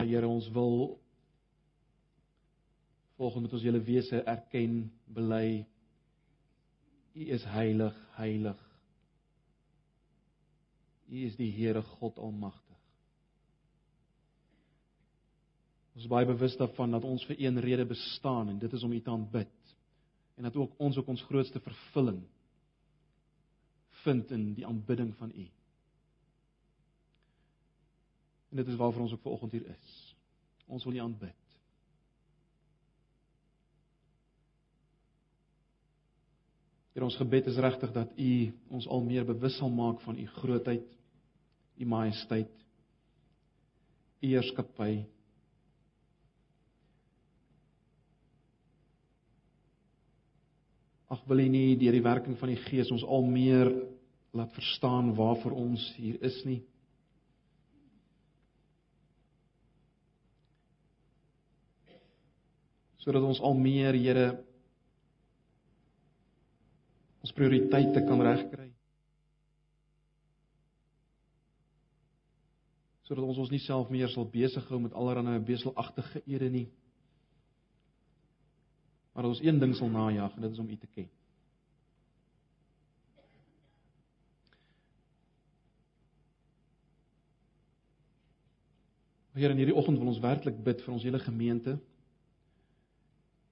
Ja Here, ons wil volgens met ons hele wese erken, bely U is heilig, heilig. U is die Here God Almagtig. Ons is baie bewus daarvan dat ons vir een rede bestaan en dit is om U te aanbid. En dat ook ons ook ons grootste vervulling vind in die aanbidding van U. En dit is waarvoor ons ook vanoggend hier is. Ons wil U aanbid. Hier ons gebed is regtig dat U ons al meer bewus sal maak van U grootheid, U majesteit, U heerskappy. Ag wil U nie deur die werking van die Gees ons al meer laat verstaan waarvoor ons hier is nie. Sodat ons al meer Here ons prioriteite kan regkry. Sodat ons ons nie self meer sal besig hou met allerlei beselagtige ere nie. Maar ons een ding sal najag en dit is om U te ken. Here in hierdie oggend wil ons werklik bid vir ons hele gemeente.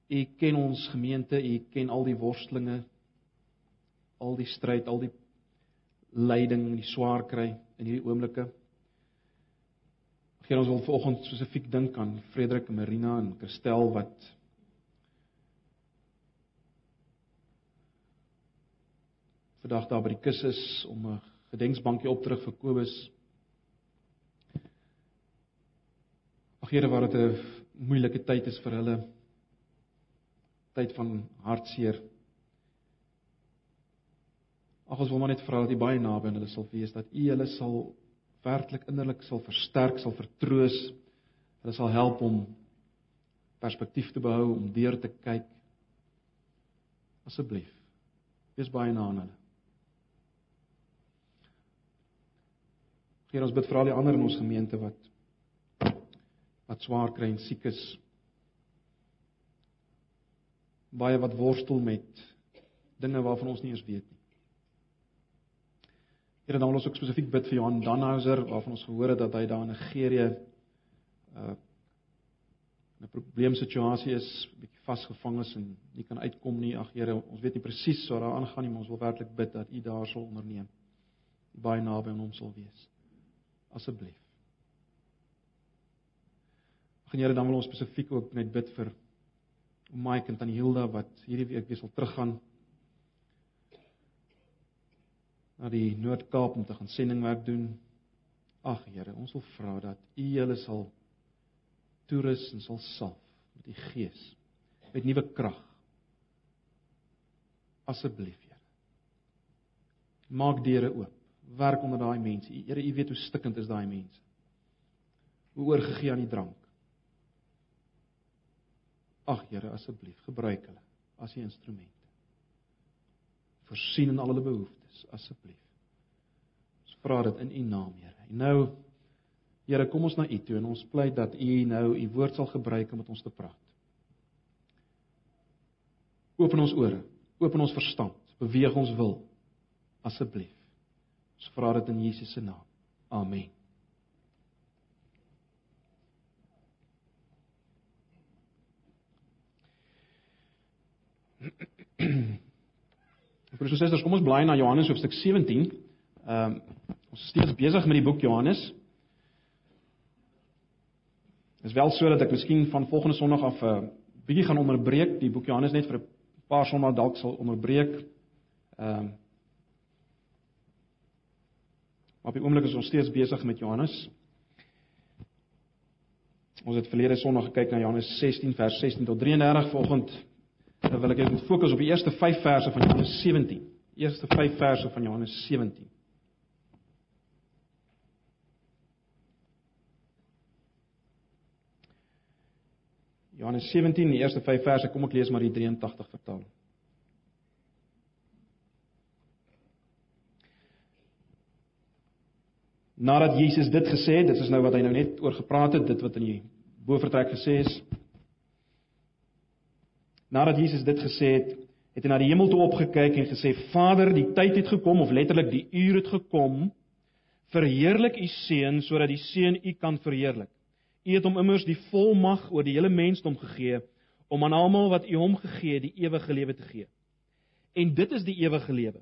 U ken ons gemeente, U ken al die worstelinge, al die stryd, al die lyding die swaar kry in hierdie oomblikke. Here ons wil vanoggend spesifiek dink aan Frederik en Marina en Christel wat vandag daar by die kus is om 'n gedenksbankie op terug vir Kobus. Ag Here, wat dit 'n moeilike tyd is vir hulle. Tyd van hartseer. Ag ons wil maar net vra dat U baie naby aan hulle sal wees, dat U hulle sal werklik innerlik sal versterk, sal vertroos. Hulle sal help om perspektief te behou, om deur te kyk. Asseblief. Wees baie na aan hulle. Here ons bid vir al die ander in ons gemeente wat wat swaar kry en siek is. Baie wat worstel met dinge waarvan ons nie eens weet nie. Here dan wil ons ook spesifiek bid vir Johan Danhauser waarvan ons gehoor het dat hy daar in Nigerië uh 'n probleemsituasie is, bietjie vasgevang is en nie kan uitkom nie. Ag Here, ons weet nie presies wat daar aangaan nie, maar ons wil werklik bid dat U daar sal onderneem. Baie naby aan hom sal wees. Asseblief. Ag Here, dan wil ons spesifiek ook net bid vir Mike en Tannie Hilda wat hierdie week weer sal teruggaan na die Noord-Kaap om te gaan sendingwerk doen. Ag Here, ons wil vra dat U hulle sal toerus en sal salf met U Gees met nuwe krag. Asseblief, Here. Maak deure oop. Werk onder daai mense. Here, U weet hoe stikkend is daai mense. Hoe oorgegee aan die drank. Ag Here, asseblief, gebruik hulle as U instrumente. Voorsien in al hulle behoeftes asseblief. Ons vra dit in u naam, Here. En nou Here, kom ons na u toe en ons pleit dat u nou u woord sal gebruik om met ons te praat. Open ons ore, open ons verstand, beweeg ons wil asseblief. Ons vra dit in Jesus se naam. Amen. Broers en susters, kom ons blaai na Johannes hoofstuk 17. Ehm um, ons is steeds besig met die boek Johannes. Dit is wel so dat ek miskien van volgende Sondag af 'n uh, bietjie gaan onderbreek die boek Johannes net vir 'n paar sonnae dalk sal onderbreek. Ehm um, Op die oomblik is ons steeds besig met Johannes. Ons het verlede Sondag gekyk na Johannes 16 vers 16 tot 33 vanoggend Dan wil ek net fokus op die eerste 5 verse van Johannes 17. Eerste 5 verse van Johannes 17. Johannes 17, die eerste 5 verse, kom ek lees maar die 83 vertaling. Nadat Jesus dit gesê het, dit is nou wat hy nou net oor gepraat het, dit wat in die bovertrek gesê is. Nadat Jesus dit gesê het, het hy na die hemel toe opgekyk en gesê: "Vader, die tyd het gekom of letterlik die uur het gekom. Verheerlik u seun sodat die seun u kan verheerlik. U het hom immers die volmag oor die hele mensdom gegee om aan almal wat u hom gegee het, die ewige lewe te gee. En dit is die ewige lewe.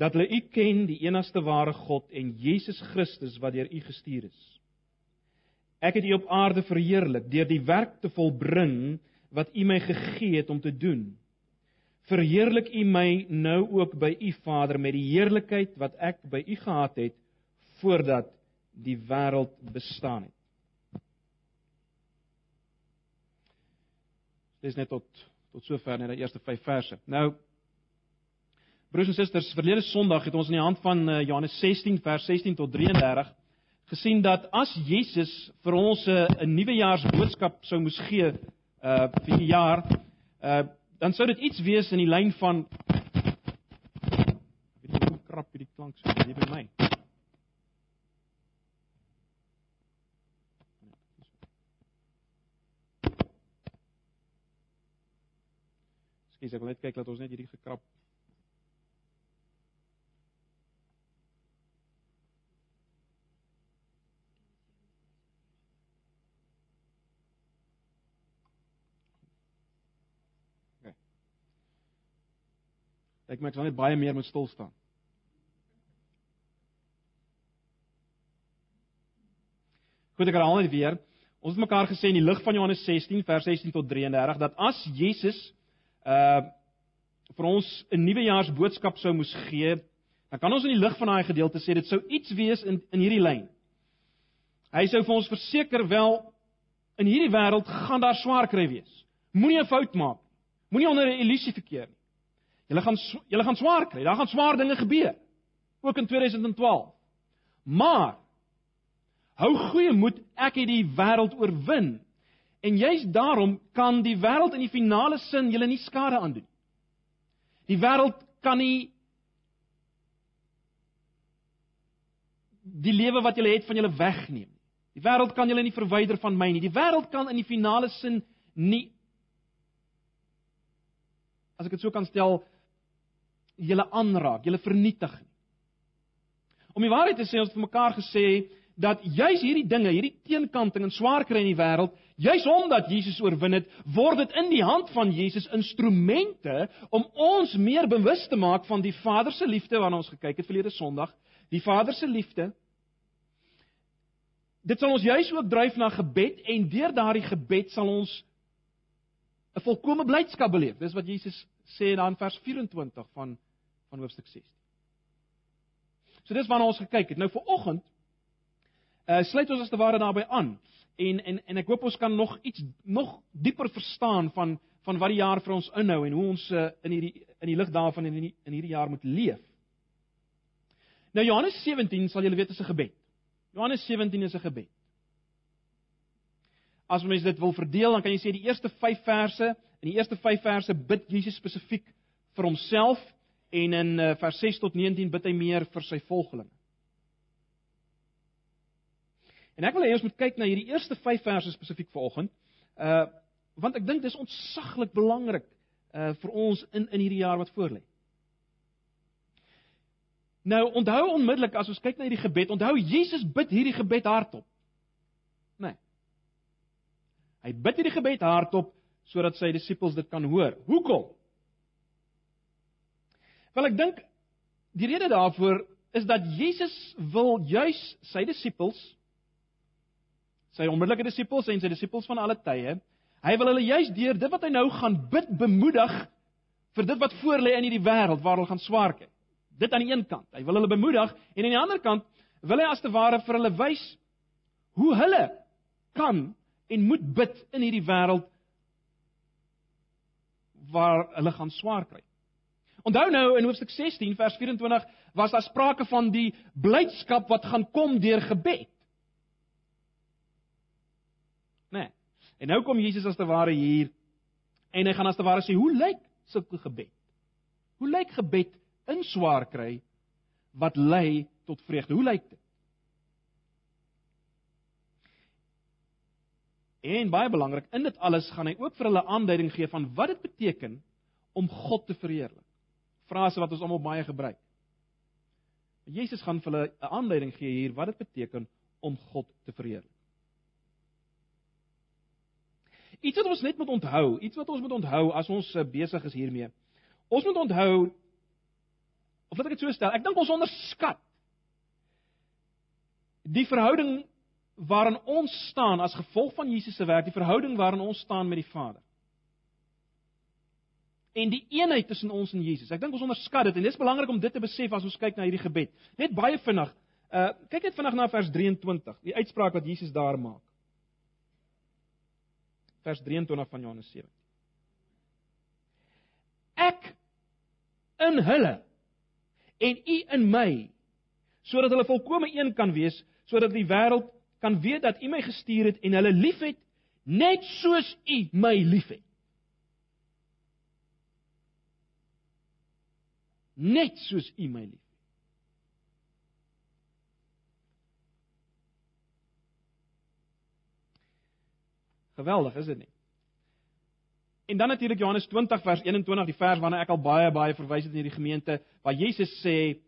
Dat hulle u ken, die enigste ware God en Jesus Christus wat deur u gestuur is. Ek het u op aarde verheerlik deur die werk te volbring wat U my gegee het om te doen. Verheerlik U my nou ook by U Vader met die heerlikheid wat ek by U gehad het voordat die wêreld bestaan het. Dis net tot tot sover net die eerste 5 verse. Nou Broers en susters, verlede Sondag het ons in die hand van eh, Johannes 16 vers 16 tot 33 gesien dat as Jesus vir ons 'n nuwejaarsboodskap sou moes gee uh vir die jaar uh dan sou dit iets wees in die lyn van weet jy hoe krap hierdie klank so hier by my. Skus ek wil net kyk dat ons net hierdie gekrap Ek moet net baie meer moet stil staan. Goed, ek herhaal net weer. Ons het mekaar gesê in die lig van Johannes 16 vers 16 tot 33 dat as Jesus uh vir ons 'n nuwejaarsboodskap sou moes gee, dan kan ons in die lig van daai gedeelte sê dit sou iets wees in in hierdie lyn. Hy sou vir ons verseker wel in hierdie wêreld gaan daar swaar kry wees. Moenie 'n fout maak. Moenie onder 'n illusie verkeer nie. Julle gaan julle gaan swaar kry. Daar gaan swaar dinge gebeur. Ook in 2012. Maar hou goeie moed, ek het die wêreld oorwin. En juist daarom kan die wêreld in die finale sin julle nie skade aandoen. Die wêreld kan nie die lewe wat julle het van julle wegneem. Die wêreld kan julle nie verwyder van my nie. Die wêreld kan in die finale sin nie as ek dit so kan stel julle aanraak, julle vernietig nie. Om die waarheid te sê, ons het vir mekaar gesê dat juis hierdie dinge, hierdie teenkanting en swaar kry in die wêreld, juis omdat Jesus oorwin het, word dit in die hand van Jesus instrumente om ons meer bewus te maak van die Vader se liefde waarna ons gekyk het verlede Sondag, die Vader se liefde. Dit sal ons juis ook dryf na gebed en deur daardie gebed sal ons 'n volkomme blydskap beleef. Dis wat Jesus sê dan vers 24 van van hoofstuk 16. So dis waarna ons gekyk het. Nou vir oggend uh sluit ons as te ware daarbey aan en en en ek hoop ons kan nog iets nog dieper verstaan van van wat die jaar vir ons inhou en hoe ons uh, in hierdie in die lig daarvan in hierdie in hierdie jaar moet leef. Nou Johannes 17 sal julle weet is 'n gebed. Johannes 17 is 'n gebed. As mens dit wil verdeel, dan kan jy sê die eerste 5 verse In die eerste 5 verse bid Jesus spesifiek vir homself en in uh, vers 6 tot 19 bid hy meer vir sy volgelinge. En ek wil hê ons moet kyk na hierdie eerste 5 verse spesifiek vanoggend. Uh want ek dink dis ontsaglik belangrik uh vir ons in in hierdie jaar wat voorlê. Nou onthou onmiddellik as ons kyk na hierdie gebed, onthou Jesus bid hierdie gebed hardop. Nee. Hy bid hierdie gebed hardop sodat sy disippels dit kan hoor. Hoekom? Wel ek dink die rede daarvoor is dat Jesus wil juis sy disippels sy onmiddellike disippels en sy disippels van alle tye, hy wil hulle juis deur dit wat hy nou gaan bid bemoedig vir dit wat voor lê in hierdie wêreld waar hulle gaan swaar kry. Dit aan die een kant. Hy wil hulle bemoedig en aan die ander kant wil hy as te ware vir hulle wys hoe hulle kan en moet bid in hierdie wêreld waar hulle gaan swaar kry. Onthou nou in hoofstuk 16 vers 24 was daar sprake van die blydskap wat gaan kom deur gebed. Né? Nee. En nou kom Jesus as te ware hier en hy gaan as te ware sê hoe lyk sulke gebed? Hoe lyk gebed in swaar kry wat lei tot vreugde. Hoe lyk dit? En baie belangrik, in dit alles gaan hy ook vir hulle aanduiding gee van wat dit beteken om God te verheerlik. Frase wat ons almal baie gebruik. Jesus gaan vir hulle 'n aanduiding gee hier wat dit beteken om God te verheerlik. Iets wat ons net moet onthou, iets wat ons moet onthou as ons eh, besig is hiermee. Ons moet onthou of laat ek dit so stel, ek dink ons onderskat die verhouding waarin ons staan as gevolg van Jesus se werk, die verhouding waarin ons staan met die Vader. En die eenheid tussen ons en Jesus. Ek dink ons onderskat dit en dit is belangrik om dit te besef as ons kyk na hierdie gebed. Net baie vinnig. Uh kyk net vinnig na vers 23, die uitspraak wat Jesus daar maak. Vers 23 van Johannes 7. Ek in hulle en u in my sodat hulle volkome een kan wees sodat die wêreld kan weet dat U my gestuur het en hulle liefhet net soos U my liefhet. Net soos U my liefhet. Geweldig, is dit nie? En dan natuurlik Johannes 20 vers 21, die vers waarna ek al baie baie verwys het in hierdie gemeente, waar Jesus sê: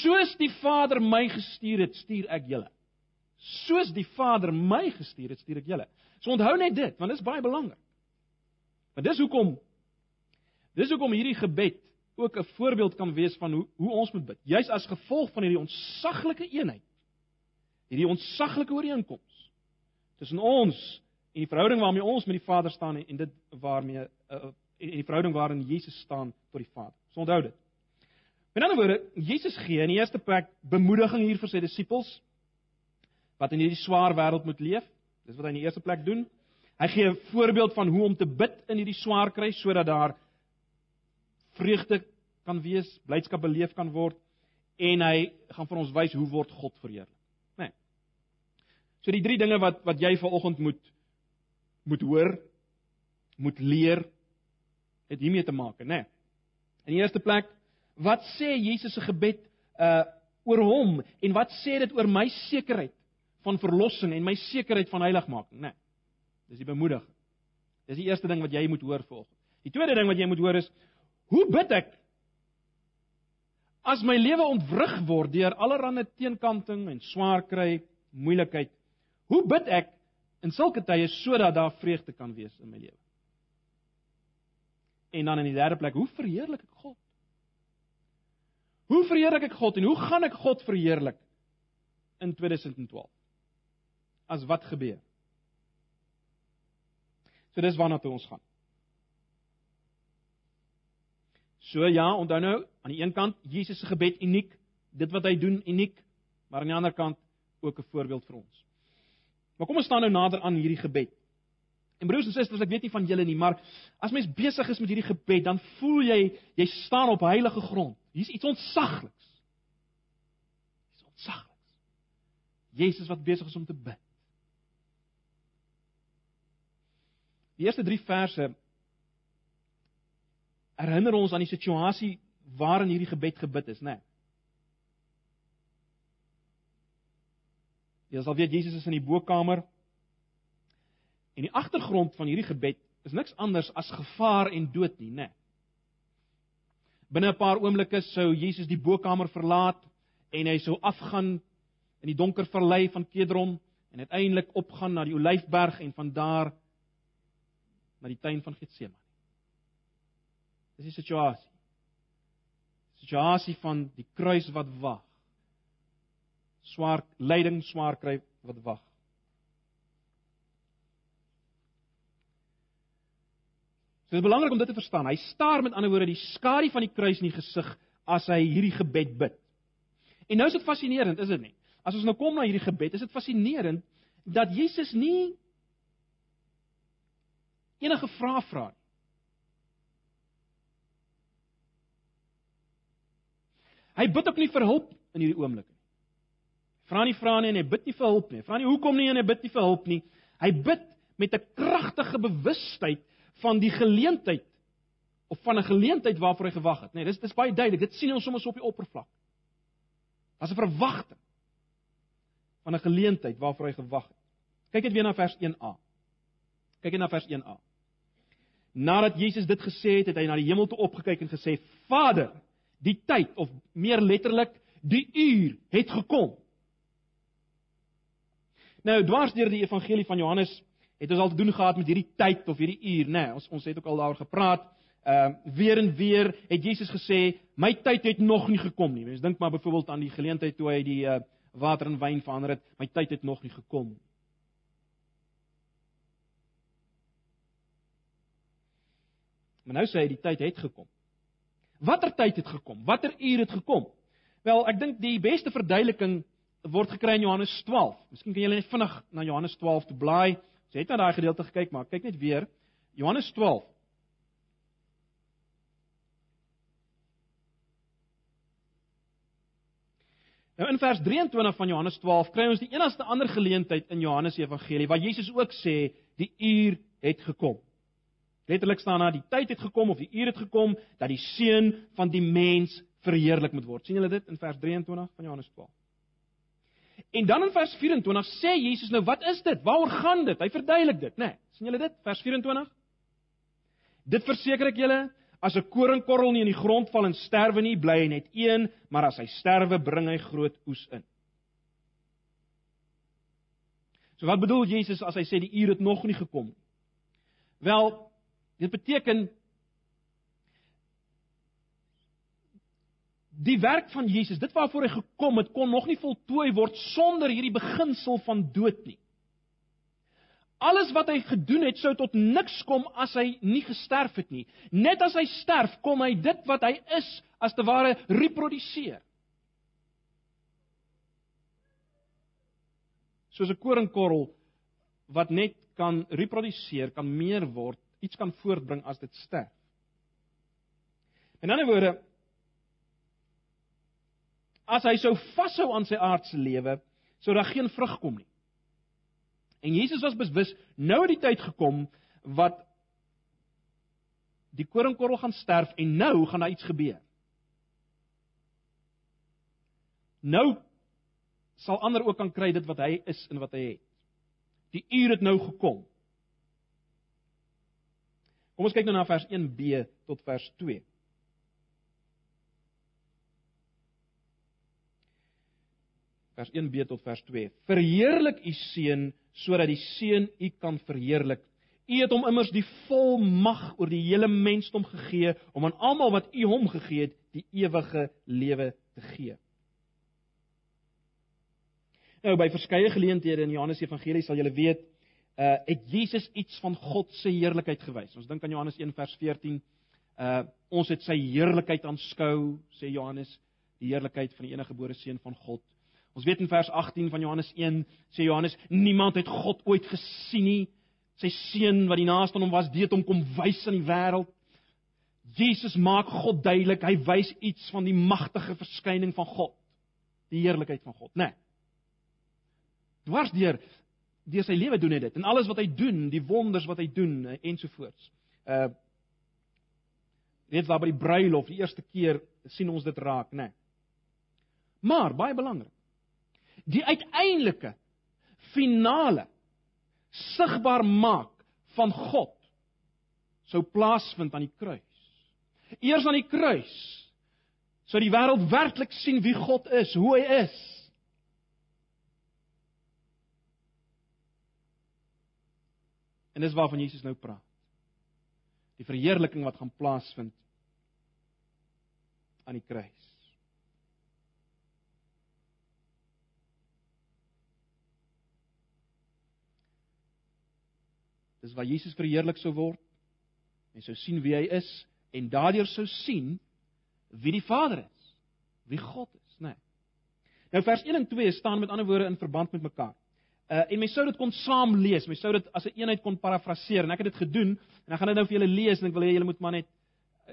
"Soos die Vader my gestuur het, stuur ek julle." soos die Vader my gestuur het, stuur ek julle. So onthou net dit, want dit is baie belangrik. Want dis hoekom dis hoekom hierdie gebed ook 'n voorbeeld kan wees van hoe hoe ons moet bid. Juis as gevolg van hierdie ontsaglike eenheid. Hierdie ontsaglike ooreenkoms tussen ons en die verhouding waarmee ons met die Vader staan en, dit waarmee uh, en die verhouding waarin Jesus staan tot die Vader. So onthou dit. In ander woorde, Jesus gee in die eerste plek bemoediging hier vir sy disippels wat in hierdie swaar wêreld moet leef. Dis wat hy in die eerste plek doen. Hy gee 'n voorbeeld van hoe om te bid in hierdie swaar kry sodat daar vreugde kan wees, blydskap beleef kan word en hy gaan vir ons wys hoe word God verheerlik. Né? Nee. So die drie dinge wat wat jy vanoggend moet moet hoor, moet leer het hiermee te maak, né? Nee. In die eerste plek, wat sê Jesus se gebed uh oor hom en wat sê dit oor my sekerheid van verlossing en my sekerheid van heiligmaking, né? Nee, dis die bemoediging. Dis die eerste ding wat jy moet hoor volgens. Die tweede ding wat jy moet hoor is hoe bid ek as my lewe ontwrig word deur allerlei teenkanting en swaar kry, moeilikheid. Hoe bid ek in sulke tye sodat daar vreugde kan wees in my lewe? En dan in die derde plek, hoe verheerlik ek God? Hoe verheerlik ek God en hoe gaan ek God verheerlik in 2012? as wat gebeur. So dis waarna toe ons gaan. So ja, onthou nou, aan die een kant Jesus se gebed uniek, dit wat hy doen uniek, maar aan die ander kant ook 'n voorbeeld vir ons. Maar kom ons staan nou nader aan hierdie gebed. En broers en susters, ek weet nie van julle nie, maar as mens besig is met hierdie gebed, dan voel jy jy staan op heilige grond. Hier's iets ontsagliks. Dis ontsagliks. Jesus wat besig is om te bid. Die eerste 3 verse herinner ons aan die situasie waarin hierdie gebed gebid is, né? Nee. Jy sal weet Jesus is in die bokkamer. En die agtergrond van hierdie gebed is niks anders as gevaar en dood nie, né? Nee. Binne 'n paar oomblikke sou Jesus die bokkamer verlaat en hy sou afgaan in die donker vallei van Kedron en uiteindelik opgaan na die Olyfberg en van daar na die tuin van Getsemane. Dis die situasie. Situasie van die kruis wat wag. Swaar lyding, swaar kry wat wag. So dit is belangrik om dit te verstaan. Hy staar met ander woorde die skadu van die kruis in die gesig as hy hierdie gebed bid. En nou is dit fascinerend, is dit nie? As ons nou kom na hierdie gebed, is dit fascinerend dat Jesus nie enige vrae vra nie. Hy bid ook nie vir hulp in hierdie oomblik nie. Vra nie vra nie en hy bid nie vir hulp nie. Vra nie hoekom nie en hy bid nie vir hulp nie. Hy bid met 'n kragtige bewustheid van die geleentheid of van 'n geleentheid waarvoor hy gewag het. Nee, dis dis baie duidelik. Dit sien ons sommer so op die oppervlak. Daar's 'n verwagting van 'n geleentheid waarvoor hy gewag het. Kyk net weer na vers 1a. Kyk net na vers 1a. Nadat Jesus dit gesê het, het hy na die hemel toe opgekyk en gesê: "Vader, die tyd of meer letterlik, die uur het gekom." Nou, dwars deur die evangelie van Johannes het ons al te doen gehad met hierdie tyd of hierdie uur, né? Nee, ons ons het ook al daaroor gepraat. Ehm uh, weer en weer het Jesus gesê, "My tyd het nog nie gekom nie." Mens dink maar byvoorbeeld aan die geleentheid toe hy die uh, water in wyn verander het, "My tyd het nog nie gekom nie." Maar nou sê hy die tyd het gekom. Watter tyd het gekom? Watter uur het gekom? Wel, ek dink die beste verduideliking word gekry in Johannes 12. Miskien kan julle net vinnig na Johannes 12 toe blaai. Ons het na daai gedeelte gekyk, maar kyk net weer. Johannes 12. Nou in vers 23 van Johannes 12 kry ons die enigste ander geleentheid in Johannes Evangelie waar Jesus ook sê die uur het gekom. Letterlik staan daar die tyd het gekom of die uur het gekom dat die seun van die mens verheerlik moet word. sien julle dit in vers 23 van Johannes 12? En dan in vers 24 sê Jesus nou, wat is dit? Waaroor gaan dit? Hy verduidelik dit, né? Nee, sien julle dit? Vers 24. Dit verseker ek julle, as 'n koringkorrel nie in die grond val en sterwe nie, bly hy net een, maar as hy sterwe, bring hy groot oes in. So wat bedoel Jesus as hy sê die uur het nog nie gekom nie? Wel, Dit beteken die werk van Jesus, dit waarvoor hy gekom het, kon nog nie voltooi word sonder hierdie beginsel van dood nie. Alles wat hy gedoen het sou tot niks kom as hy nie gesterf het nie. Net as hy sterf, kom hy dit wat hy is as te ware reproduseer. Soos 'n koringkorrel wat net kan reproduseer, kan meer word iets kan voortbring as dit sterf. In ander woorde, as hy sou vashou aan sy aardse lewe, sou daar geen vrug kom nie. En Jesus was bewus nou het die tyd gekom wat die koringkorrel gaan sterf en nou gaan daar iets gebeur. Nou sal ander ook kan kry dit wat hy is en wat hy het. Die uur het nou gekom. Kom ons kyk nou na vers 1b tot vers 2. Vers 1b tot vers 2. Verheerlik u seun sodat die seun u kan verheerlik. U het hom immers die volmag oor die hele mensdom gegee om aan almal wat u hom gegee het, die ewige lewe te gee. Nou by verskeie geleenthede in Johannes Evangelie sal julle weet uh het Jesus iets van God se heerlikheid gewys. Ons dink aan Johannes 1 vers 14. Uh ons het sy heerlikheid aanskou, sê Johannes, die heerlikheid van die enige gebore seun van God. Ons weet in vers 18 van Johannes 1 sê Johannes, niemand het God ooit gesien nie. Sy seun wat die naaste aan hom was, het hom kom wys aan die wêreld. Jesus maak God duidelik, hy wys iets van die magtige verskyning van God, die heerlikheid van God, né? Nee. Dwars deur deur sy lewe doen hy dit en alles wat hy doen, die wonders wat hy doen eh, ensovoorts. Uh net waar by die bruilof die eerste keer sien ons dit raak, né? Nee. Maar baie belangrik. Die uiteindelike finale sigbaar maak van God sou plaasvind aan die kruis. Eers aan die kruis sou die wêreld werklik sien wie God is, hoe hy is. En dis waarvan Jesus nou praat. Die verheerliking wat gaan plaasvind aan die kruis. Dis waar Jesus verheerlik sou word. En sou sien wie hy is en daardeur sou sien wie die Vader is, wie God is, né? Nee. Nou vers 1 en 2 staan met ander woorde in verband met mekaar. Uh en mens sou dit kon saam lees. Mens sou dit as 'n een eenheid kon parafraseer en ek het dit gedoen en ek gaan dit nou vir julle lees en ek wil hê julle moet maar net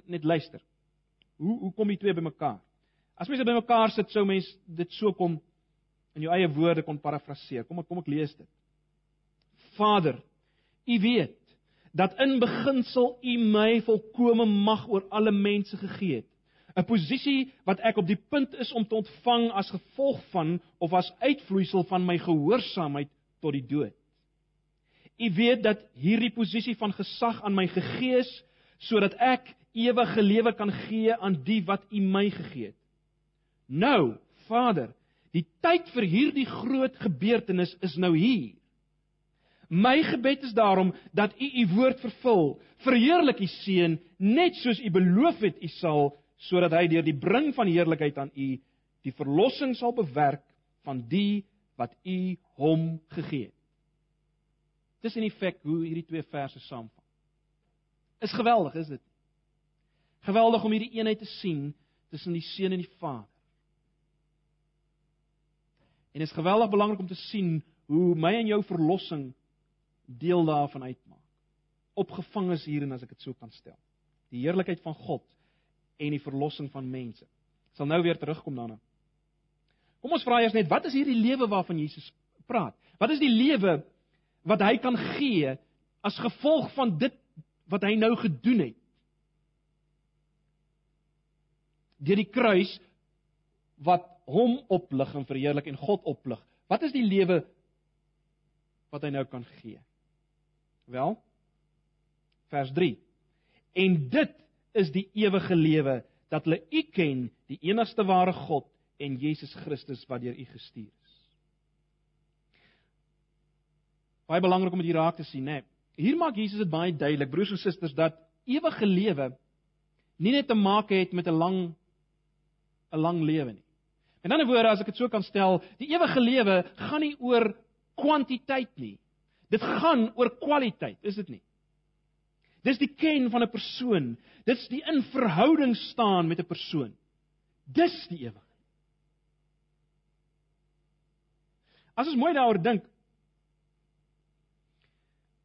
net luister. Hoe hoe kom die twee bymekaar? As mens dit bymekaar sit, sou mens dit so kom in jou eie woorde kon parafraseer. Kom ek kom ek lees dit. Vader, U weet dat in beginsel U my volkomme mag oor alle mense gegee het. 'n posisie wat ek op die punt is om te ontvang as gevolg van of as uitvloeisel van my gehoorsaamheid tot die dood. U weet dat hierdie posisie van gesag aan my gegee is sodat ek ewige lewe kan gee aan die wat U my gegee het. Nou, Vader, die tyd vir hierdie groot gebeurtenis is nou hier. My gebed is daarom dat U U woord vervul. Verheerlik U seun net soos U beloof het U sal sodat hy deur die bring van heerlikheid aan U die verlossing sal bewerk van die wat U hom gegee het. Dis in feite hoe hierdie twee verse saamvat. Is geweldig, is dit? Geweldig om hierdie eenheid te sien tussen die Seun en die Vader. En is geweldig belangrik om te sien hoe my en jou verlossing deel daarvan uitmaak. Opgevang is hierin as ek dit so kan stel. Die heerlikheid van God en die verlossing van mense. Ek sal nou weer terugkom daarna. Kom ons vra eers net wat is hierdie lewe waarvan Jesus praat? Wat is die lewe wat hy kan gee as gevolg van dit wat hy nou gedoen het? deur die kruis wat hom oplig en verheerlik en God oplig. Wat is die lewe wat hy nou kan gee? Wel, vers 3. En dit is die ewige lewe dat hulle U ken, die enigste ware God en Jesus Christus wat deur U gestuur is. Baie belangrik om dit hier raak te sien, né? Hier maak Jesus dit baie duidelik, broers en susters, dat ewige lewe nie net te maak het met 'n lang 'n lang lewe nie. In ander woorde, as ek dit so kan stel, die ewige lewe gaan nie oor kwantiteit nie. Dit gaan oor kwaliteit, is dit nie? Dis die ken van 'n persoon. Dit's die in verhouding staan met 'n persoon. Dis die ewig. As ons mooi daaroor dink,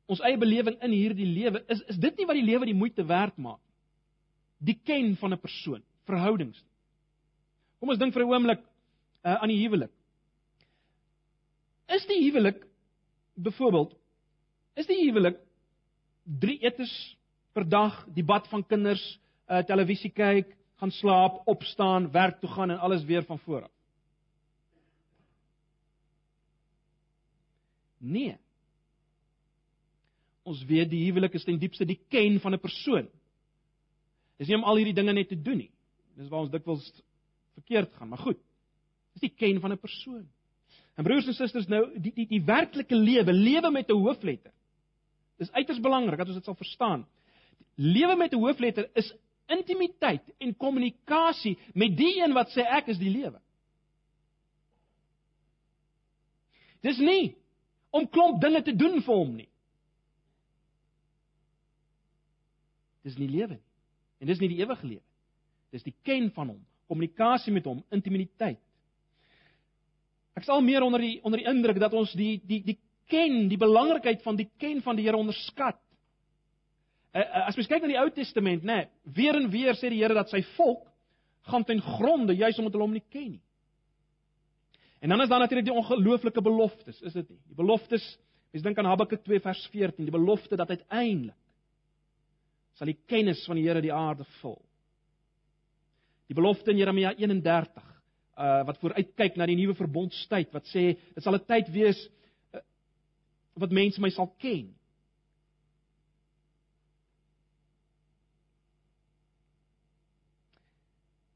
ons eie belewing in hierdie lewe, is is dit nie wat die lewe die moeite werd maak? Die ken van 'n persoon, verhoudings. Kom ons dink vir 'n oomblik uh, aan die huwelik. Is die huwelik byvoorbeeld is die huwelik drie etes per dag, die bad van kinders, uh, televisie kyk, gaan slaap, opstaan, werk toe gaan en alles weer van voor af? Nee. Ons weet die huwelik is ten diepste die ken van 'n persoon. Dis nie om al hierdie dinge net te doen nie. Dis waar ons dikwels verkeerd gaan, maar goed. Dis die ken van 'n persoon. En broers en susters, nou die die die werklike lewe, lewe met 'n hoofletter. Dis uiters belangrik dat ons dit sal verstaan. Lewe met 'n hoofletter is intimiteit en kommunikasie met die een wat sê ek is die lewe. Dis nie om klomp dinge te doen vir hom nie. Dis nie lewe nie. En dis nie die ewige lewe. Dis die ken van hom, kommunikasie met hom, intimiteit. Ek sal meer onder die onder die indruk dat ons die die die ken, die belangrikheid van die ken van die Here onderskat. Uh, uh, as mens kyk na die Ou Testament, nê, nee, weer en weer sê die Here dat sy volk gaan ten gronde juis omdat hulle hom nie ken nie. En dan is daar natuurlik die ongelooflike beloftes, is dit nie? Die beloftes, mens dink aan Habakuk 2 vers 14, die belofte dat uiteindelik sal die kennis van die Here die aarde vul. Die belofte in Jeremia 31 uh wat vooruitkyk na die nuwe verbondstyd wat sê dit sal 'n tyd wees uh, wat mense my sal ken.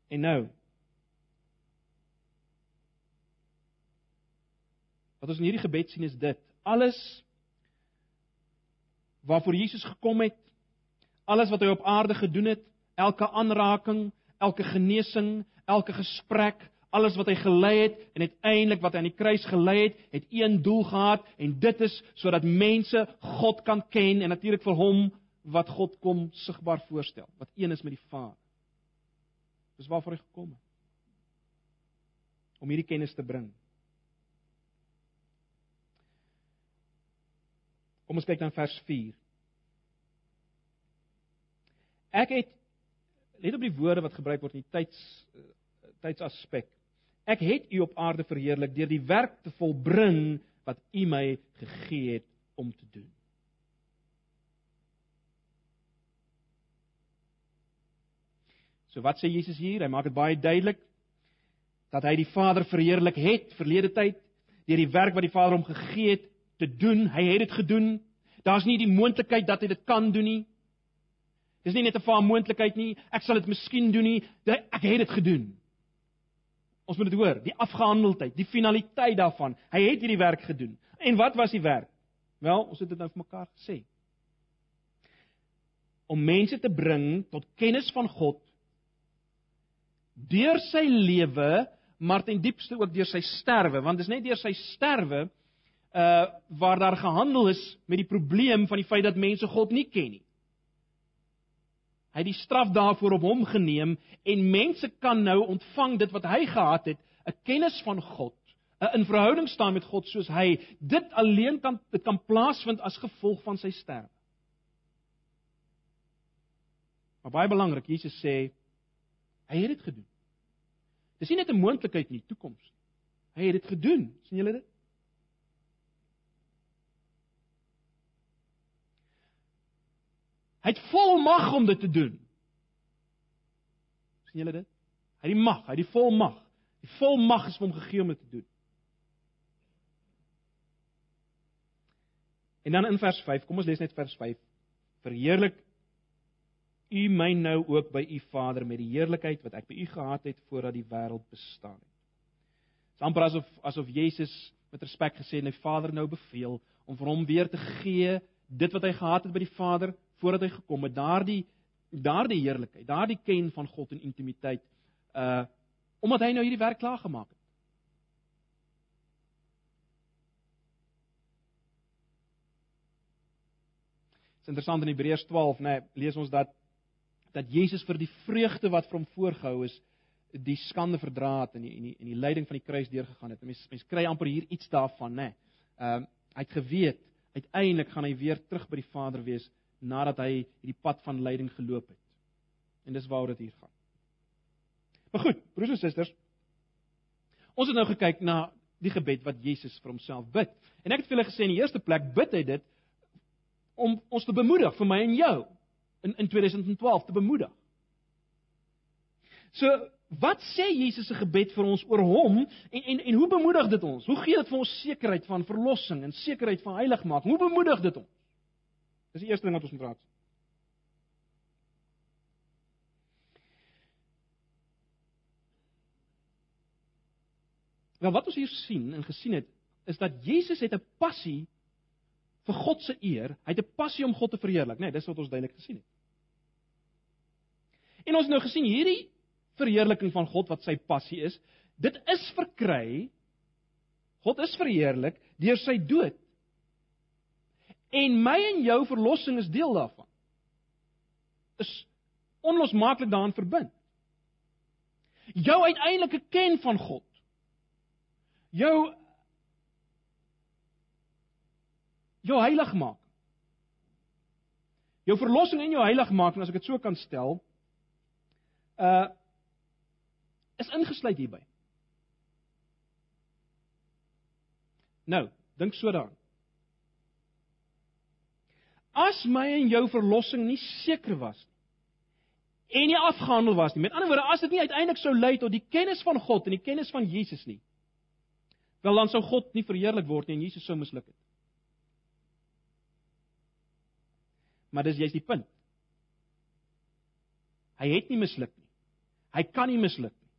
En nou Wat ons in hierdie gebed sien is dit alles waarvoor Jesus gekom het, alles wat hy op aarde gedoen het, elke aanraking, elke genesing, elke gesprek, alles wat hy gelei het en uiteindelik wat hy aan die kruis gelei het, het een doel gehad en dit is sodat mense God kan ken en natuurlik vir hom wat God kom sigbaar voorstel, wat een is met die Vader. Dis waarvoor hy gekom het. Om hierdie kennis te bring. Kom ons kyk dan vers 4. Ek het let op die woorde wat gebruik word in die tyds eh, tydsaspek. Ek het u op aarde verheerlik deur die werk te volbring wat u my gegee het om te doen. So wat sê Jesus hier? Hy maak dit baie duidelik dat hy die Vader verheerlik het verlede tyd deur die werk wat die Vader hom gegee het te doen. Hy het dit gedoen. Daar's nie die moontlikheid dat hy dit kan doen nie. Dis nie net 'n vaar moontlikheid nie. Ek sal dit miskien doen nie. Ek het dit gedoen. Ons moet dit hoor, die afgehandeldheid, die finaliteit daarvan. Hy het hierdie werk gedoen. En wat was die werk? Wel, ons het dit nou vir mekaar gesê. Om mense te bring tot kennis van God deur sy lewe, maar ten diepste ook deur sy sterwe, want dit is net deur sy sterwe uh waar daar gehandel is met die probleem van die feit dat mense God nie ken nie. Hy het die straf daarvoor op hom geneem en mense kan nou ontvang dit wat hy gehad het, 'n kennis van God, 'n in verhouding staan met God soos hy. Dit alleen kan dit kan plaasvind as gevolg van sy sterwe. Maar baie belangrik, Jesus sê hy het dit gedoen. Dis nie net 'n moontlikheid in die toekoms nie. Hy het dit gedoen. sien julle dit? Hy het volmag om dit te doen. sien julle dit? Hy het die mag, hy het die volmag. Die volmag is vir hom gegee om dit te doen. En dan in vers 5, kom ons lees net vers 5. Verheerlik u my nou ook by u Vader met die heerlikheid wat ek by u gehad het voordat die wêreld bestaan het. Dit is amper asof asof Jesus met respek gesê het, "My Vader nou beveel om vir hom weer te gee dit wat hy gehad het by die Vader voordat hy gekom het, daardie daardie heerlikheid, daardie ken van God en intimiteit uh omdat hy nou hierdie werk klaar gemaak het. Dit is interessant in Hebreërs 12, nê, nee, lees ons dat dat Jesus vir die vreugde wat vir hom voorgehou is, die skande verdra het en die en die die lyding van die kruis deurgegaan het. Mense mense kry amper hier iets daarvan, nê. Nee. Ehm uh, hy het geweet uiteindelik gaan hy weer terug by die Vader wees nadat hy hierdie pad van lyding geloop het. En dis waaroor dit hier gaan. Maar goed, broers en susters, ons het nou gekyk na die gebed wat Jesus vir homself bid. En ek het vir julle gesê in die eerste plek bid hy dit om ons te bemoedig vir my en jou in in 2012 te bemoedig. So, wat sê Jesus se gebed vir ons oor hom en en en hoe bemoedig dit ons? Hoe gee dit vir ons sekerheid van verlossing en sekerheid van heiligmaking? Hoe bemoedig dit ons? Dis die eerste ding wat ons moet raak. Nou wat ons hier sien en gesien het, is dat Jesus het 'n passie vir God se eer. Hy het 'n passie om God te verheerlik, né? Nee, dis wat ons duidelik gesien het. En ons nou gesien hierdie verheerliking van God wat sy passie is, dit is verkry God is verheerlik deur sy dood. En my en jou verlossing is deel daarvan. Is onlosmaaklik daaraan verbind. Jou uiteindelike ken van God. Jou jou heilig maak. Jou verlossing en jou heiligmaking, as ek dit so kan stel, uh is ingesluit hierby. Nou, dink so daaraan. As my en jou verlossing nie seker was nie en nie afgehandel was nie. Met ander woorde, as dit nie uiteindelik sou lei tot die kennis van God en die kennis van Jesus nie, wel dan sou God nie verheerlik word nie en Jesus sou misluk het. Maar dis jy's die punt. Hy het nie misluk nie. Hy kan nie misluk nie.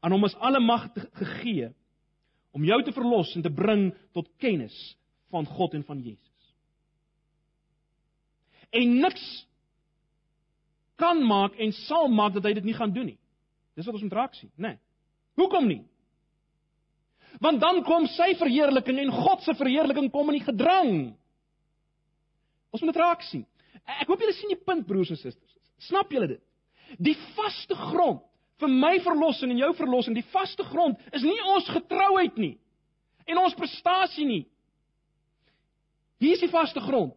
Aan hom is alle mag gegee om jou te verlos en te bring tot kennis van God en van Jesus en niks kan maak en sal maak dat hy dit nie gaan doen nie. Dis wat ons moet raak sien, né? Nee. Hoekom nie? Want dan kom sy verheerliking en God se verheerliking kom in die gedrang. Ons moet dit raak sien. Ek hoop julle sien die punt broers en susters. Snap julle dit? Die vaste grond vir my verlossing en jou verlossing, die vaste grond is nie ons getrouheid nie en ons prestasie nie. Hier is die vaste grond.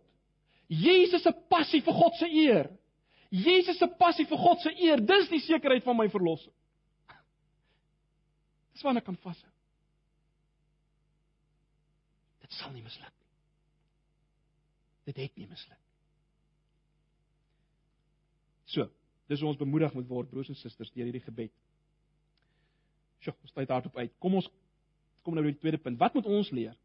Jesus se passie vir God se eer. Jesus se passie vir God se eer, dis die sekerheid van my verlossing. Dis waarna kan vashou. Dit sal nie misluk nie. Dit het nie misluk. So, Dis ons bemoedig moet word broers en susters deur hierdie gebed. Sjoe, ons tyd hardop uit. Kom ons kom nou by die tweede punt. Wat moet ons leer?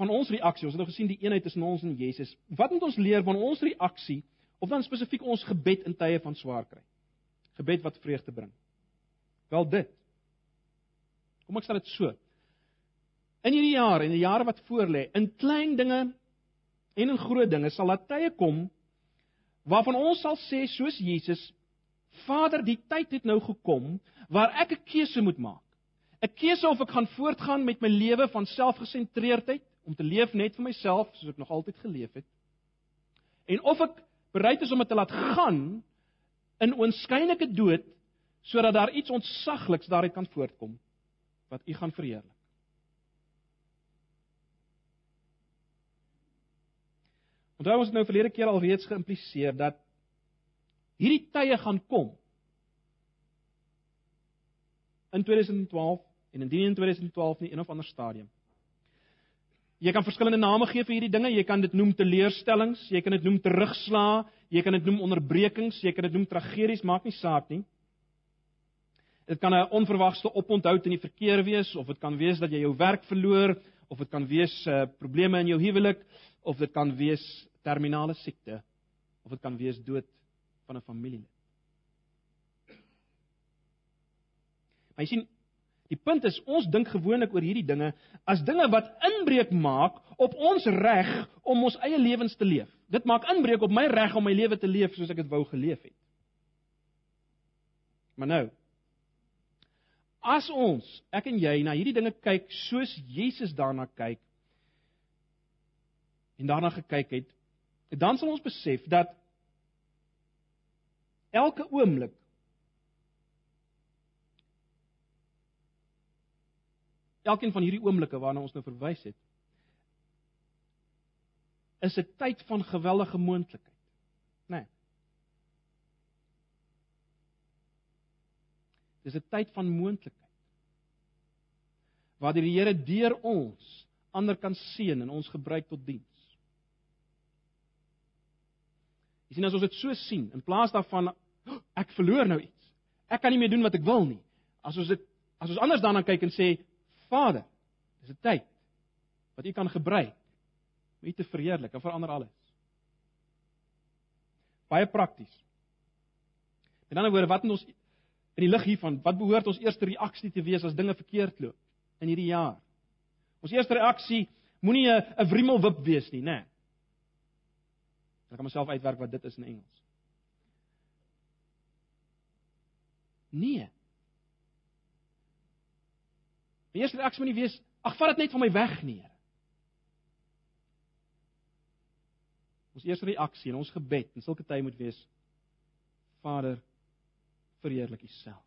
Van ons reaksie, ons het nou gesien die eenheid tussen ons en Jesus. Wat moet ons leer van ons reaksie of dan spesifiek ons gebed in tye van swaar kry? Gebed wat vreugde bring. Wel dit. Kom ek stel dit so. In hierdie jaar en die jare wat voorlê, in klein dinge en in groot dinge sal daar tye kom waarvan ons sal sê soos Jesus, Vader, die tyd het nou gekom waar ek 'n keuse moet maak. 'n Keuse of ek gaan voortgaan met my lewe van selfgesentreerdheid om te leef net vir myself soos ek nog altyd geleef het. En of ek bereid is om dit te laat gaan in oënskynlike dood sodat daar iets ontsagliks daaruit kan voortkom wat U gaan verheerlik. Onthou ons het nou verlede keer al reeds geïmpliseer dat hierdie tye gaan kom. In 2012 en indien in 2012 nie een of ander stadium. Jy kan verskillende name gee vir hierdie dinge. Jy kan dit noem teleurstellings, jy kan dit noem terugslaa, jy kan dit noem onderbrekings, jy kan dit noem tragedies, maak nie saak nie. Dit kan 'n onverwagte oponthou in die verkeer wees of dit kan wees dat jy jou werk verloor of dit kan wees uh, probleme in jou huwelik of dit kan wees terminale siekte of dit kan wees dood van 'n familielid. Maar jy sien, die punt is ons dink gewoonlik oor hierdie dinge as dinge wat inbreuk maak op ons reg om ons eie lewens te leef. Dit maak inbreuk op my reg om my lewe te leef soos ek dit wou geleef het. Maar nou, as ons, ek en jy, na hierdie dinge kyk soos Jesus daarna kyk en daarna gekyk het, dan sal ons besef dat elke oomblik elkeen van hierdie oomblikke waarna ons nou verwys het is 'n tyd van geweldige moontlikheid. Né? Nee. Dis 'n tyd van moontlikheid. Waar die Here deur ons ander kan seën en ons gebruik tot diens. Jy sien as ons dit so sien, in plaas daarvan ek verloor nou iets. Ek kan nie meer doen wat ek wil nie. As ons dit as ons anders daarna kyk en sê Vader, dis 'n tyd wat U kan gebruik om U te verheerlik en verander alles. Baie prakties. In ander woorde, wat moet ons in die lig hiervan, wat behoort ons eerste reaksie te wees as dinge verkeerd loop in hierdie jaar? Ons eerste reaksie moenie 'n 'n wrimmelwip wees nie, né? Nee. Ek kan myself uitwerk wat dit is in Engels. Nee. Die eerste reaksie moet nie wees, ag vat dit net van my weg nie. Ons eerste reaksie in ons gebed in sulke tye moet wees: Vader, verheerlik U self.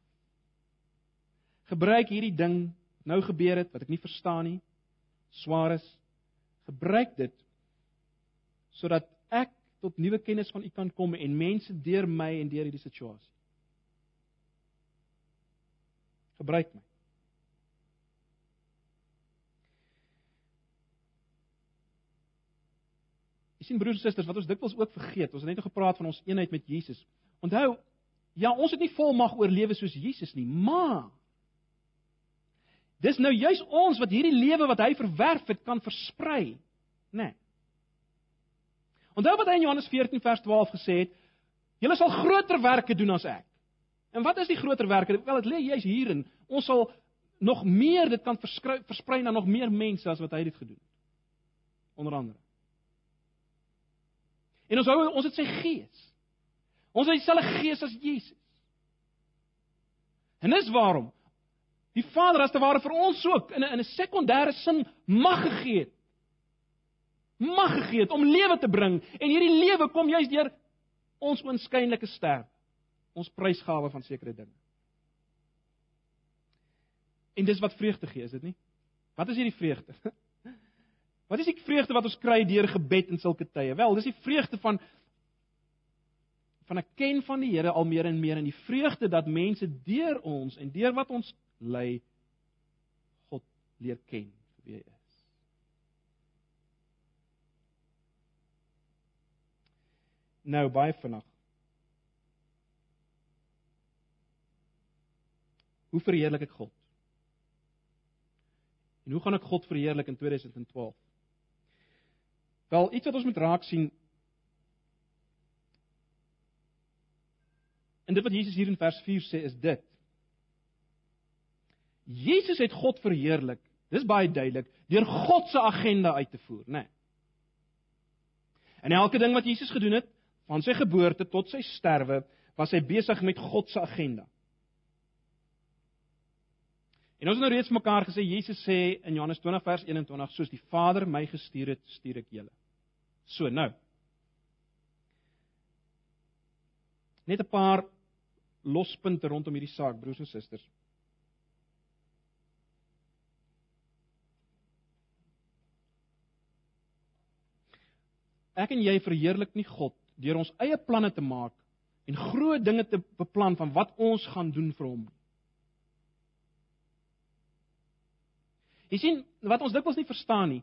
Gebruik hierdie ding nou gebeur het wat ek nie verstaan nie, swaar is. Gebruik dit sodat ek tot nuwe kennis van U kan kom en mense deur my en deur hierdie situasie. Gebruik my. Jy sien broers en susters, wat ons dikwels ook vergeet, ons het net gepraat van ons eenheid met Jesus. Onthou, ja, ons het nie volmag oor lewe soos Jesus nie, maar dis nou juis ons wat hierdie lewe wat hy verwerf het kan versprei, né? Nee. Onthou wat hy in Johannes 14 vers 12 gesê het: "Julle sal groter werke doen as ek." En wat is die groter werke? Wel, dit lê juis hierin. Ons sal nog meer dit kan versprei na nog meer mense as wat hy dit gedoen het. Onder andere. En ons hou ons het sy gees. Ons het dieselfde gees as Jesus. En dis waarom die Vader as te ware vir ons ook in 'n in 'n sekondêre sin mag gegee het. Mag gegee het om lewe te bring. En hierdie lewe kom juis deur ons oënskynlike sterf ons prysgawe van sekere dinge. En dis wat vreugde gee is dit nie? Wat is hierdie vreugde wat is die vreugde wat ons kry deur gebed in sulke tye wel dis die vreugde van van 'n ken van die Here al meer en meer en die vreugde dat mense deur ons en deur wat ons lei God leer ken wie hy is Nou baie vinnig. Hoe verheerlik ek God? En hoe gaan ek God verheerlik in 2012? Wel, iets wat ons moet raak sien En dit wat Jesus hier in vers 4 sê is dit. Jesus het God verheerlik. Dis baie duidelik deur God se agenda uit te voer, né? Nee. En elke ding wat Jesus gedoen het, van sy geboorte tot sy sterwe, was hy besig met God se agenda. En ons het nou reeds mekaar gesê Jesus sê in Johannes 20 vers 21 soos die Vader my gestuur het, stuur ek julle. So nou. Net 'n paar lospunte rondom hierdie saak, broers en susters. Ek en jy verheerlik nie God deur ons eie planne te maak en groot dinge te beplan van wat ons gaan doen vir hom. Jy sien, wat ons dikwels nie verstaan nie.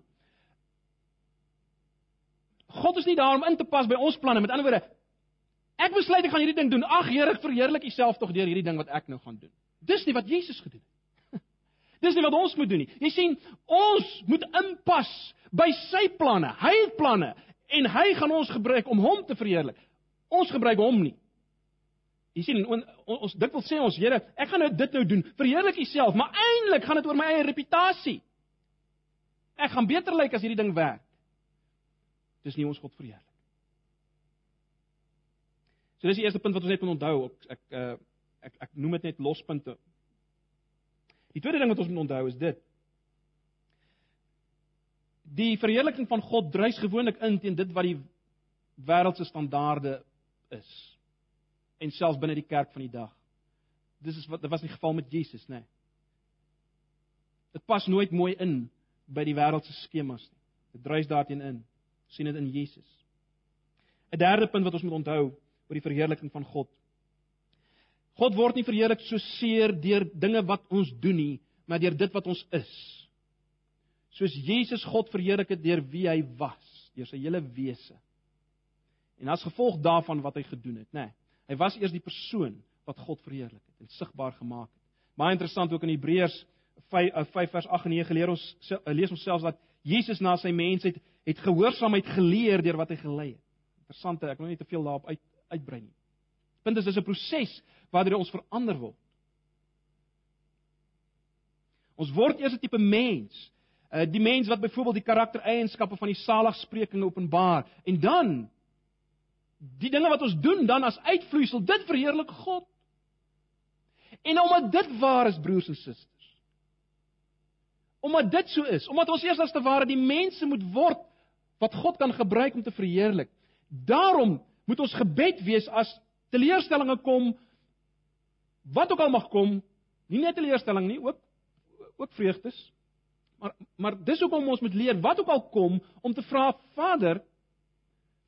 God is nie daar om in te pas by ons planne. Met ander woorde, ek besluit ek gaan hierdie ding doen. Ag Here, verheerlik U self tog deur hierdie ding wat ek nou gaan doen. Dis nie wat Jesus gedoen het. Dis nie wat ons moet doen nie. Jy sien, ons moet inpas by sy planne. Hy het planne en hy gaan ons gebruik om hom te verheerlik. Ons gebruik hom nie. Jy sien on, on, ons dikwels sê ons Here, ek gaan nou dit nou doen. Verheerlik U self, maar eintlik gaan dit oor my eie reputasie. Ek gaan beter lyk as hierdie ding werk. Dis nie ons God verheerlik. So dis die eerste punt wat ons net moet onthou. Ek ek, uh, ek ek noem dit net lospunte. Die tweede ding wat ons moet onthou is dit. Die verheerliking van God dryf gewoonlik in teen dit wat die wêreldse standaarde is. En selfs binne die kerk van die dag. Dis is wat dit was nie geval met Jesus nê. Nee. Dit pas nooit mooi in by die wêreldse skemas nie. Dit dryf daarteen in. Sien dit in Jesus. 'n Derde punt wat ons moet onthou oor die verheerliking van God. God word nie verheerlik so seer deur dinge wat ons doen nie, maar deur dit wat ons is soos Jesus God verheerlik het deur wie hy was, deur sy hele wese. En as gevolg daarvan wat hy gedoen het, nê. Nee, hy was eers die persoon wat God verheerlik het en sigbaar gemaak het. Baie interessant ook in Hebreërs 5 5 vers 8 en 9 leer ons lees ons selfs dat Jesus na sy mensheid het gehoorsaamheid geleer deur wat hy gelei het. Interessant, ek wil nie te veel daarop uit uitbrei nie. Punt is dis 'n proses waardeur ons verander word. Ons word eers 'n tipe mens uh, die mens wat byvoorbeeld die karaktereienskappe van die saligsprekinge openbaar en dan die dinge wat ons doen dan as uitvloeisel dit verheerlik God. En omdat dit waar is broers en susters. Omdat dit so is, omdat ons eers as te ware die mense moet word wat God kan gebruik om te verheerlik. Daarom moet ons gebed wees as teleurstellinge kom wat ook al mag kom, nie net teleurstelling nie, ook ook vreugdes. Maar maar dis hoekom ons moet leer wat ook al kom om te vra Vader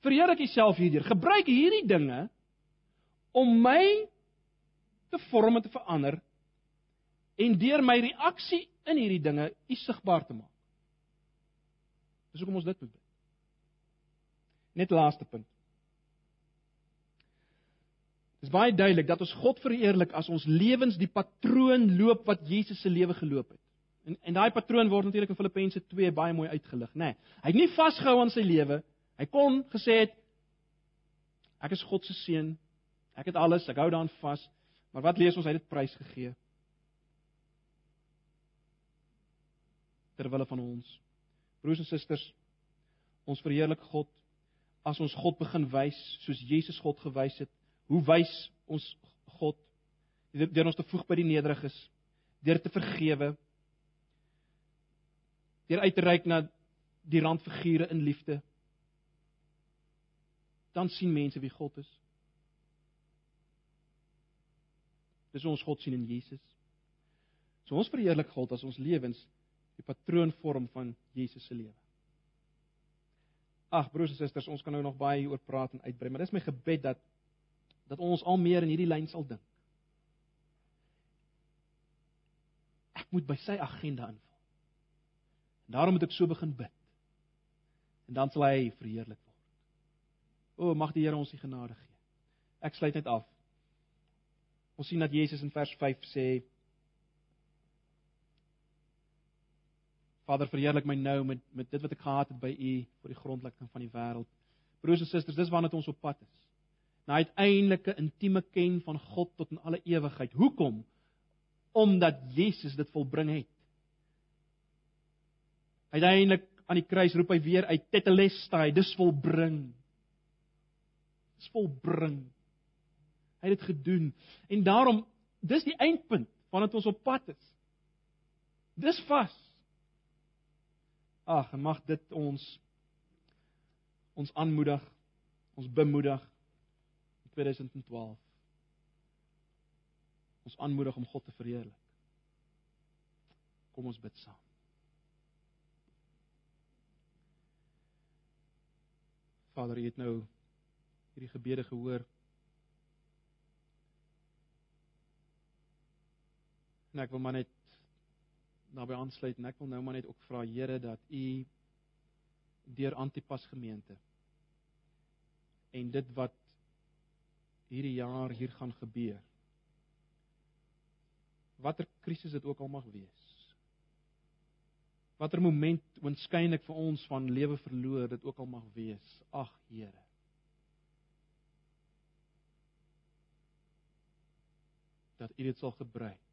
verheerlik U self hierdeur. Gebruik hierdie dinge om my te vorm en te verander en deur my reaksie in hierdie dinge U sigbaar te maak. Dis hoekom ons dit moet doen. Net laaste punt. Dit is baie duidelik dat ons God verheerlik as ons lewens die patroon loop wat Jesus se lewe geloop het. En en daai patroon word natuurlik in Filippense 2 baie mooi uitgelig, nê. Nee, hy het nie vasgehou aan sy lewe. Hy kon gesê het ek is God se seun. Ek het alles, ek hou daaraan vas. Maar wat lees ons hy het dit prys gegee? Terwille van ons. Broers en susters, ons verheerlik God as ons God begin wys soos Jesus God gewys het. Hoe wys ons God? Deur ons te voeg by die nederiges, deur te vergewe, deur uit te reik na die randfigure in liefde, dan sien mense wie God is. Dis ons God sien in Jesus. So ons verheerlik God as ons lewens die patroon vorm van Jesus se lewe. Ag broers en susters, ons kan nou nog baie hieroor praat en uitbrei, maar dis my gebed dat dat ons al meer in hierdie lyn sal dink. Ek moet by sy agenda inval. Daarom moet ek so begin bid. En dan sal hy verheerlik word. O, mag die Here ons die genade gee. Ek sluit net af. Ons sien dat Jesus in vers 5 sê Vader verheerlik my nou met met dit wat ek gehad het by U vir die grondlegging van die wêreld. Broers en susters, dis waarna ons op pad is. Na uiteindelike intieme ken van God tot in alle ewigheid. Hoekom? Omdat Jesus dit volbring het. Uiteindelik aan die kruis roep hy weer uit tetelestai, dis volbring. Dis volbring. Hy het dit gedoen. En daarom dis die eindpunt waarna ons op pad is. Dis vas. Ag, mag dit ons ons aanmoedig, ons bemoedig in 2012. Ons aanmoedig om God te verheerlik. Kom ons bid saam. Vader, U het nou hierdie gebede gehoor. En ek wil maar net naby aansluit en ek wil nou maar net ook vra Here dat U deur Antipas gemeente en dit wat hierdie jaar hier gaan gebeur. Watter krisis dit ook al mag wees. Watter moment oënskynlik vir ons van lewe verloor dit ook al mag wees. Ag Here. Dat U dit sal gebruik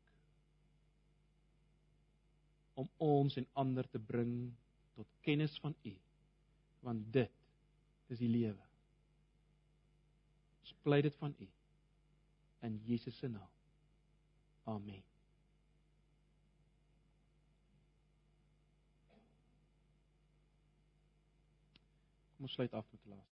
om ons en ander te bring tot kennis van U. Want dit is die lewe. Ons pleit dit van U in Jesus se naam. Amen. Kom ons sluit af met laaste